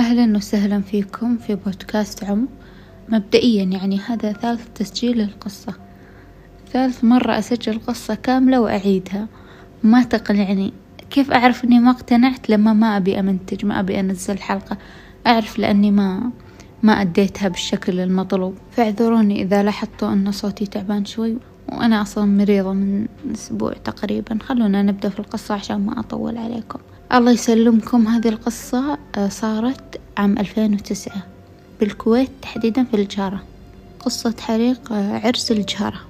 أهلا وسهلا فيكم في بودكاست عم مبدئيا يعني هذا ثالث تسجيل للقصة. ثالث مرة أسجل قصة كاملة وأعيدها. ما تقنعني كيف أعرف إني ما اقتنعت لما ما أبي أمنتج ما أبي أنزل حلقة؟ أعرف لأني ما ما أديتها بالشكل المطلوب. فاعذروني إذا لاحظتوا أن صوتي تعبان شوي وأنا أصلا مريضة من أسبوع تقريبا. خلونا نبدأ في القصة عشان ما أطول عليكم. الله يسلمكم. هذه القصة آه، صارت عام ألفين وتسعة بالكويت تحديدا في الجارة. قصة حريق آه، عرس الجارة.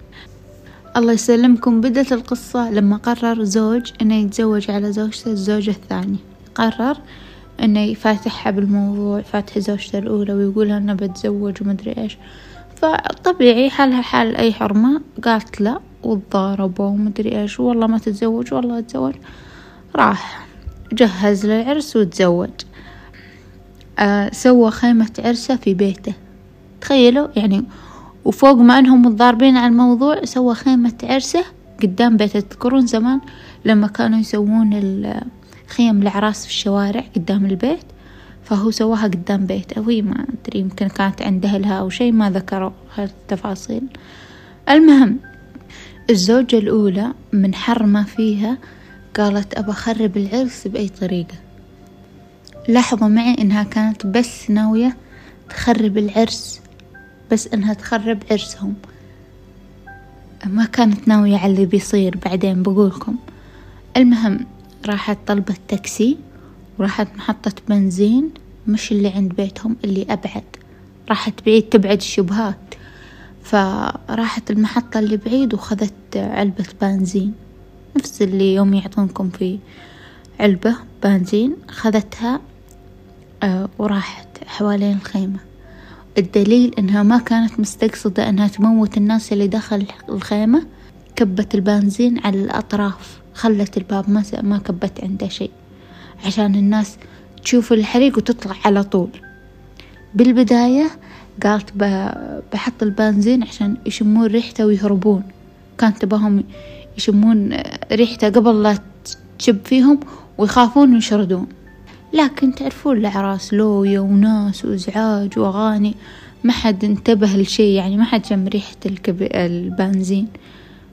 الله يسلمكم. بدت القصة لما قرر زوج إنه يتزوج على زوجته الزوجة الثانية قرر إنه يفاتحها بالموضوع فاتح زوجته الأولى ويقولها انه بتزوج ومدري إيش. فطبيعي حالها حال أي حرمة؟ قالت لا وتضاربوا ومدري إيش. والله ما تتزوج والله اتزوج راح. جهز للعرس وتزوج. آه سوى خيمة عرسه في بيته. تخيلوا؟ يعني وفوق ما انهم متضاربين على الموضوع سوى خيمة عرسه قدام بيته تذكرون زمان لما كانوا يسوون خيم الأعراس في الشوارع قدام البيت فهو سواها قدام بيته. وهي ما أدري يمكن كانت عند أهلها أو شي ما ذكروا هالتفاصيل. المهم الزوجة الأولى من حر ما فيها قالت أبى أخرب العرس بأي طريقة. لاحظوا معي إنها كانت بس ناوية تخرب العرس بس إنها تخرب عرسهم. ما كانت ناوية على اللي بيصير بعدين بقولكم. المهم راحت طلبت تاكسي وراحت محطة بنزين مش اللي عند بيتهم اللي أبعد. راحت بعيد تبعد الشبهات. فراحت المحطة اللي بعيد وخذت علبة بنزين. نفس اللي يوم يعطونكم في علبة بنزين خذتها آه وراحت حوالين الخيمة. الدليل إنها ما كانت مستقصدة إنها تموت الناس اللي دخل الخيمة. كبت البنزين على الأطراف خلت الباب ما ما كبت عنده شيء عشان الناس تشوف الحريق وتطلع على طول. بالبداية قالت بحط البنزين عشان يشمون ريحته ويهربون. كانت تباهم يشمون ريحته قبل لا تشب فيهم ويخافون ويشردون. لكن تعرفون الأعراس لوية وناس وإزعاج وأغاني. ما حد انتبه لشي يعني ما حد شم ريحة الكب... البنزين.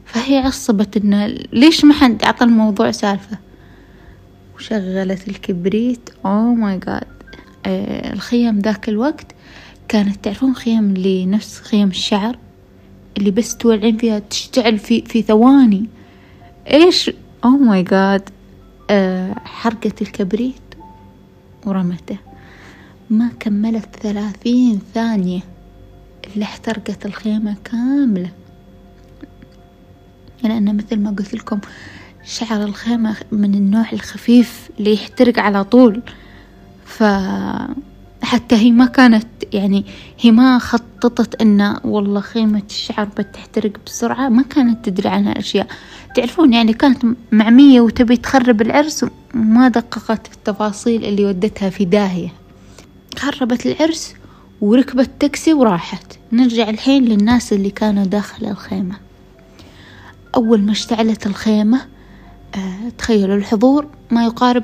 فهي عصبت إنه ليش ما حد عطى الموضوع سالفة؟ وشغلت الكبريت. oh my God الخيم ذاك الوقت كانت تعرفون خيم اللي نفس خيم الشعر اللي بس تولعين فيها تشتعل في في ثواني. إيش؟ oh my God حرقت الكبريت ورمته. ما كملت ثلاثين ثانية اللي احترقت الخيمة كاملة. لأن مثل ما قلت لكم شعر الخيمة من النوع الخفيف اللي يحترق على طول. ف حتى هي ما كانت يعني هي ما خططت إنه والله خيمة الشعر بتحترق بسرعة ما كانت تدري عنها أشياء. تعرفون يعني كانت معمية وتبي تخرب العرس وما دققت في التفاصيل اللي ودتها في داهية. خربت العرس وركبت تاكسي وراحت. نرجع الحين للناس اللي كانوا داخل الخيمة. أول ما اشتعلت الخيمة آه تخيلوا الحضور ما يقارب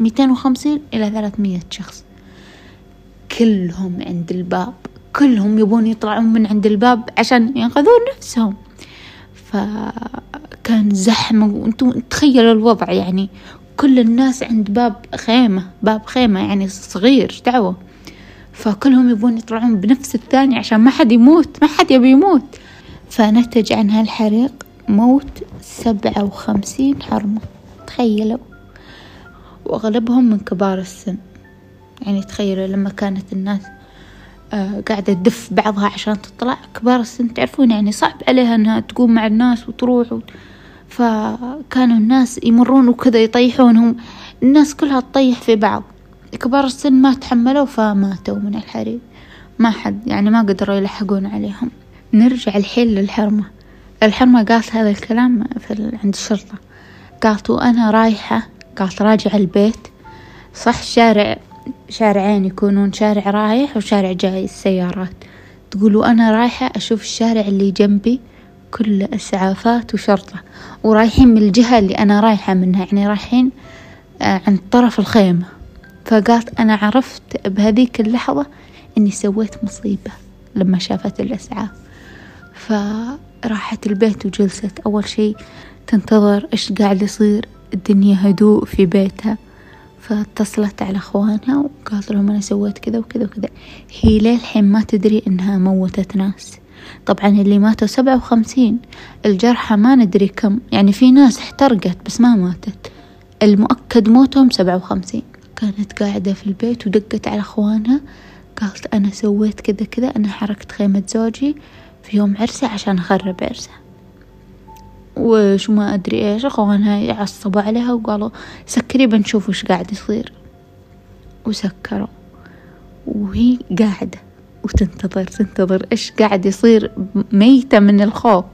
ميتين وخمسين إلى ثلاثمية شخص. كلهم عند الباب. كلهم يبون يطلعون من عند الباب عشان ينقذون نفسهم. فكان زحمة. وأنتم تخيلوا الوضع يعني. كل الناس عند باب خيمة. باب خيمة يعني صغير دعوة فكلهم يبون يطلعون بنفس الثانية عشان ما حد يموت. ما حد يبي يموت. فنتج عن هالحريق موت سبعة وخمسين حرمة. تخيلوا. وأغلبهم من كبار السن. يعني تخيلوا لما كانت الناس آه قاعدة تدف بعضها عشان تطلع كبار السن تعرفون يعني صعب عليها إنها تقوم مع الناس وتروح و... فكانوا الناس يمرون وكذا يطيحونهم. الناس كلها تطيح في بعض. كبار السن ما تحملوا فماتوا من الحريق. ما حد يعني ما قدروا يلحقون عليهم. نرجع الحين للحرمة. الحرمة قالت هذا الكلام في عند الشرطة. قالت وأنا رايحة قالت راجع البيت. صح شارع شارعين يكونون شارع رايح وشارع جاي السيارات. تقولوا أنا رايحة أشوف الشارع اللي جنبي كله إسعافات وشرطة ورايحين من الجهة اللي أنا رايحة منها يعني رايحين آه، عند طرف الخيمة. فقالت أنا عرفت بهذيك اللحظة إني سويت مصيبة لما شافت الإسعاف. فراحت البيت وجلست. أول شي تنتظر إيش قاعد يصير. الدنيا هدوء في بيتها. فاتصلت على أخوانها وقالت لهم أنا سويت كذا وكذا وكذا. هي للحين ما تدري إنها موتت ناس. طبعا اللي ماتوا سبعة وخمسين. الجرحى ما ندري كم. يعني في ناس احترقت بس ما ماتت. المؤكد موتهم سبعة وخمسين. كانت قاعدة في البيت ودقت على أخوانها. قالت أنا سويت كذا كذا. أنا حركت خيمة زوجي في يوم عرسه عشان أخرب عرسه وش ما أدري إيش أخوانها يعصبوا عليها وقالوا سكري بنشوف وش قاعد يصير. وسكروا. وهي قاعدة وتنتظر تنتظر إيش قاعد يصير. ميتة من الخوف.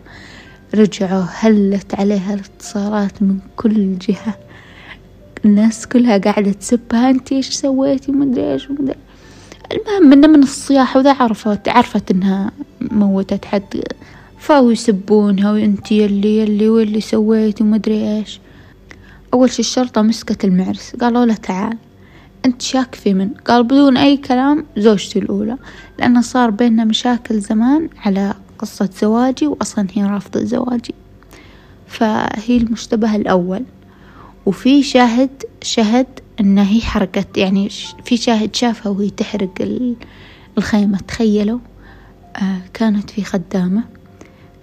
رجعوا هلت عليها الاتصالات من كل جهة. الناس كلها قاعدة تسبها انتي إيش سويتي؟ ومدري إيش ومدري المهم إنه من الصياح وذا عرفت عرفت إنها موتت حد. فاو يسبونها وانتي يلي يلي واللي سويتي ومدري إيش. أول شي الشرطة مسكت المعرس قالوا له تعال. أنت شاك في من؟ قال بدون أي كلام زوجتي الأولى لأنه صار بيننا مشاكل زمان على قصة زواجي واصلا هي رافضة زواجي. فهي المشتبه الأول. وفي شاهد شهد إن هي حرقت يعني في شاهد شافها وهي تحرق الخيمة تخيلوا. آه كانت في خدامة.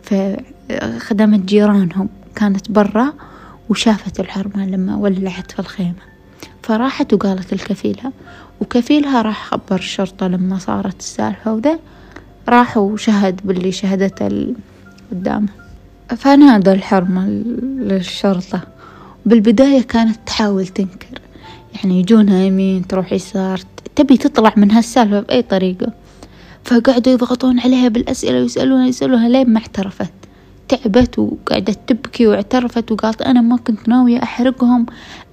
فخدمت جيرانهم كانت برا وشافت الحرمة لما ولعت في الخيمة. فراحت وقالت لكفيلها وكفيلها راح خبر الشرطة لما صارت السالفة وذا راح وشهد باللي شهدته قدامه. فنادى الحرمة للشرطة. بالبداية كانت تحاول تنكر يعني يجونها يمين تروح يسار تبي تطلع من هالسالفة بأي طريقة. فقعدوا يضغطون عليها بالأسئلة ويسألونها يسألونها لين ما اعترفت. تعبت وقعدت تبكي واعترفت وقالت أنا ما كنت ناوية أحرقهم.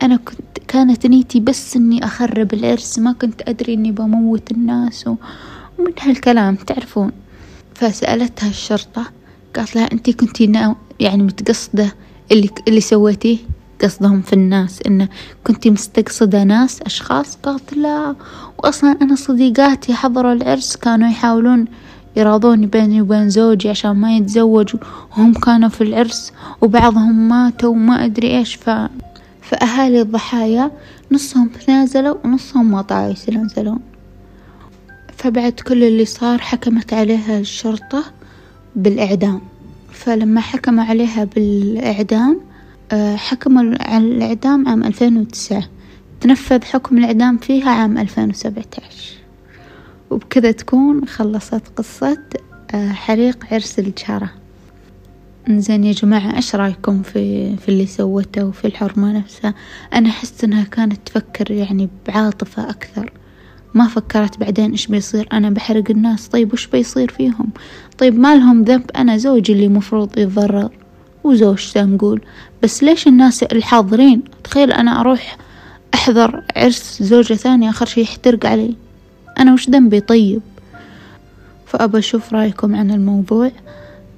أنا كنت كانت نيتي بس إني أخرب العرس ما كنت أدري إني بموت الناس ومن هالكلام تعرفون. فسألتها الشرطة قالت لها أنتي كنتي يعني متقصدة اللي اللي سويتيه؟ قصدهم في الناس إنه كنتي مستقصدة ناس أشخاص قالت لا. وأصلا أنا صديقاتي حضروا العرس كانوا يحاولون يراضوني بيني وبين زوجي عشان ما يتزوجوا. وهم كانوا في العرس وبعضهم ماتوا وما أدري إيش. ف... فأهالي الضحايا نصهم تنازلوا ونصهم ما طاعوا يتنازلون. فبعد كل اللي صار حكمت عليها الشرطة بالإعدام. فلما حكموا عليها بالإعدام حكموا على الإعدام عام ألفين وتسعة. تنفذ حكم الإعدام فيها عام ألفين وسبعة عشر وبكذا تكون خلصت قصة آه، حريق عرس الجارة. زين يا جماعة إيش رأيكم في في اللي سوته وفي الحرمة نفسها؟ أنا أحس إنها كانت تفكر يعني بعاطفة أكثر. ما فكرت بعدين إيش بيصير. أنا بحرق الناس طيب وش بيصير فيهم؟ طيب ما لهم ذنب أنا زوجي اللي مفروض يتضرر. وزوجته نقول بس ليش الناس الحاضرين؟ تخيل أنا أروح أحضر عرس زوجة ثانية آخر شي يحترق علي. أنا وش ذنبي طيب؟ فأبى أشوف رأيكم عن الموضوع.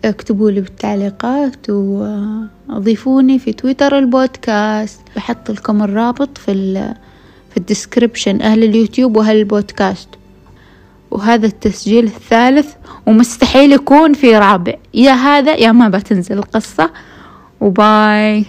اكتبوا لي بالتعليقات وأضيفوني في تويتر البودكاست. بحط لكم الرابط في ال في ال description أهل اليوتيوب وأهل البودكاست. وهذا التسجيل الثالث ومستحيل يكون في رابع. يا هذا يا ما بتنزل القصة. و bye.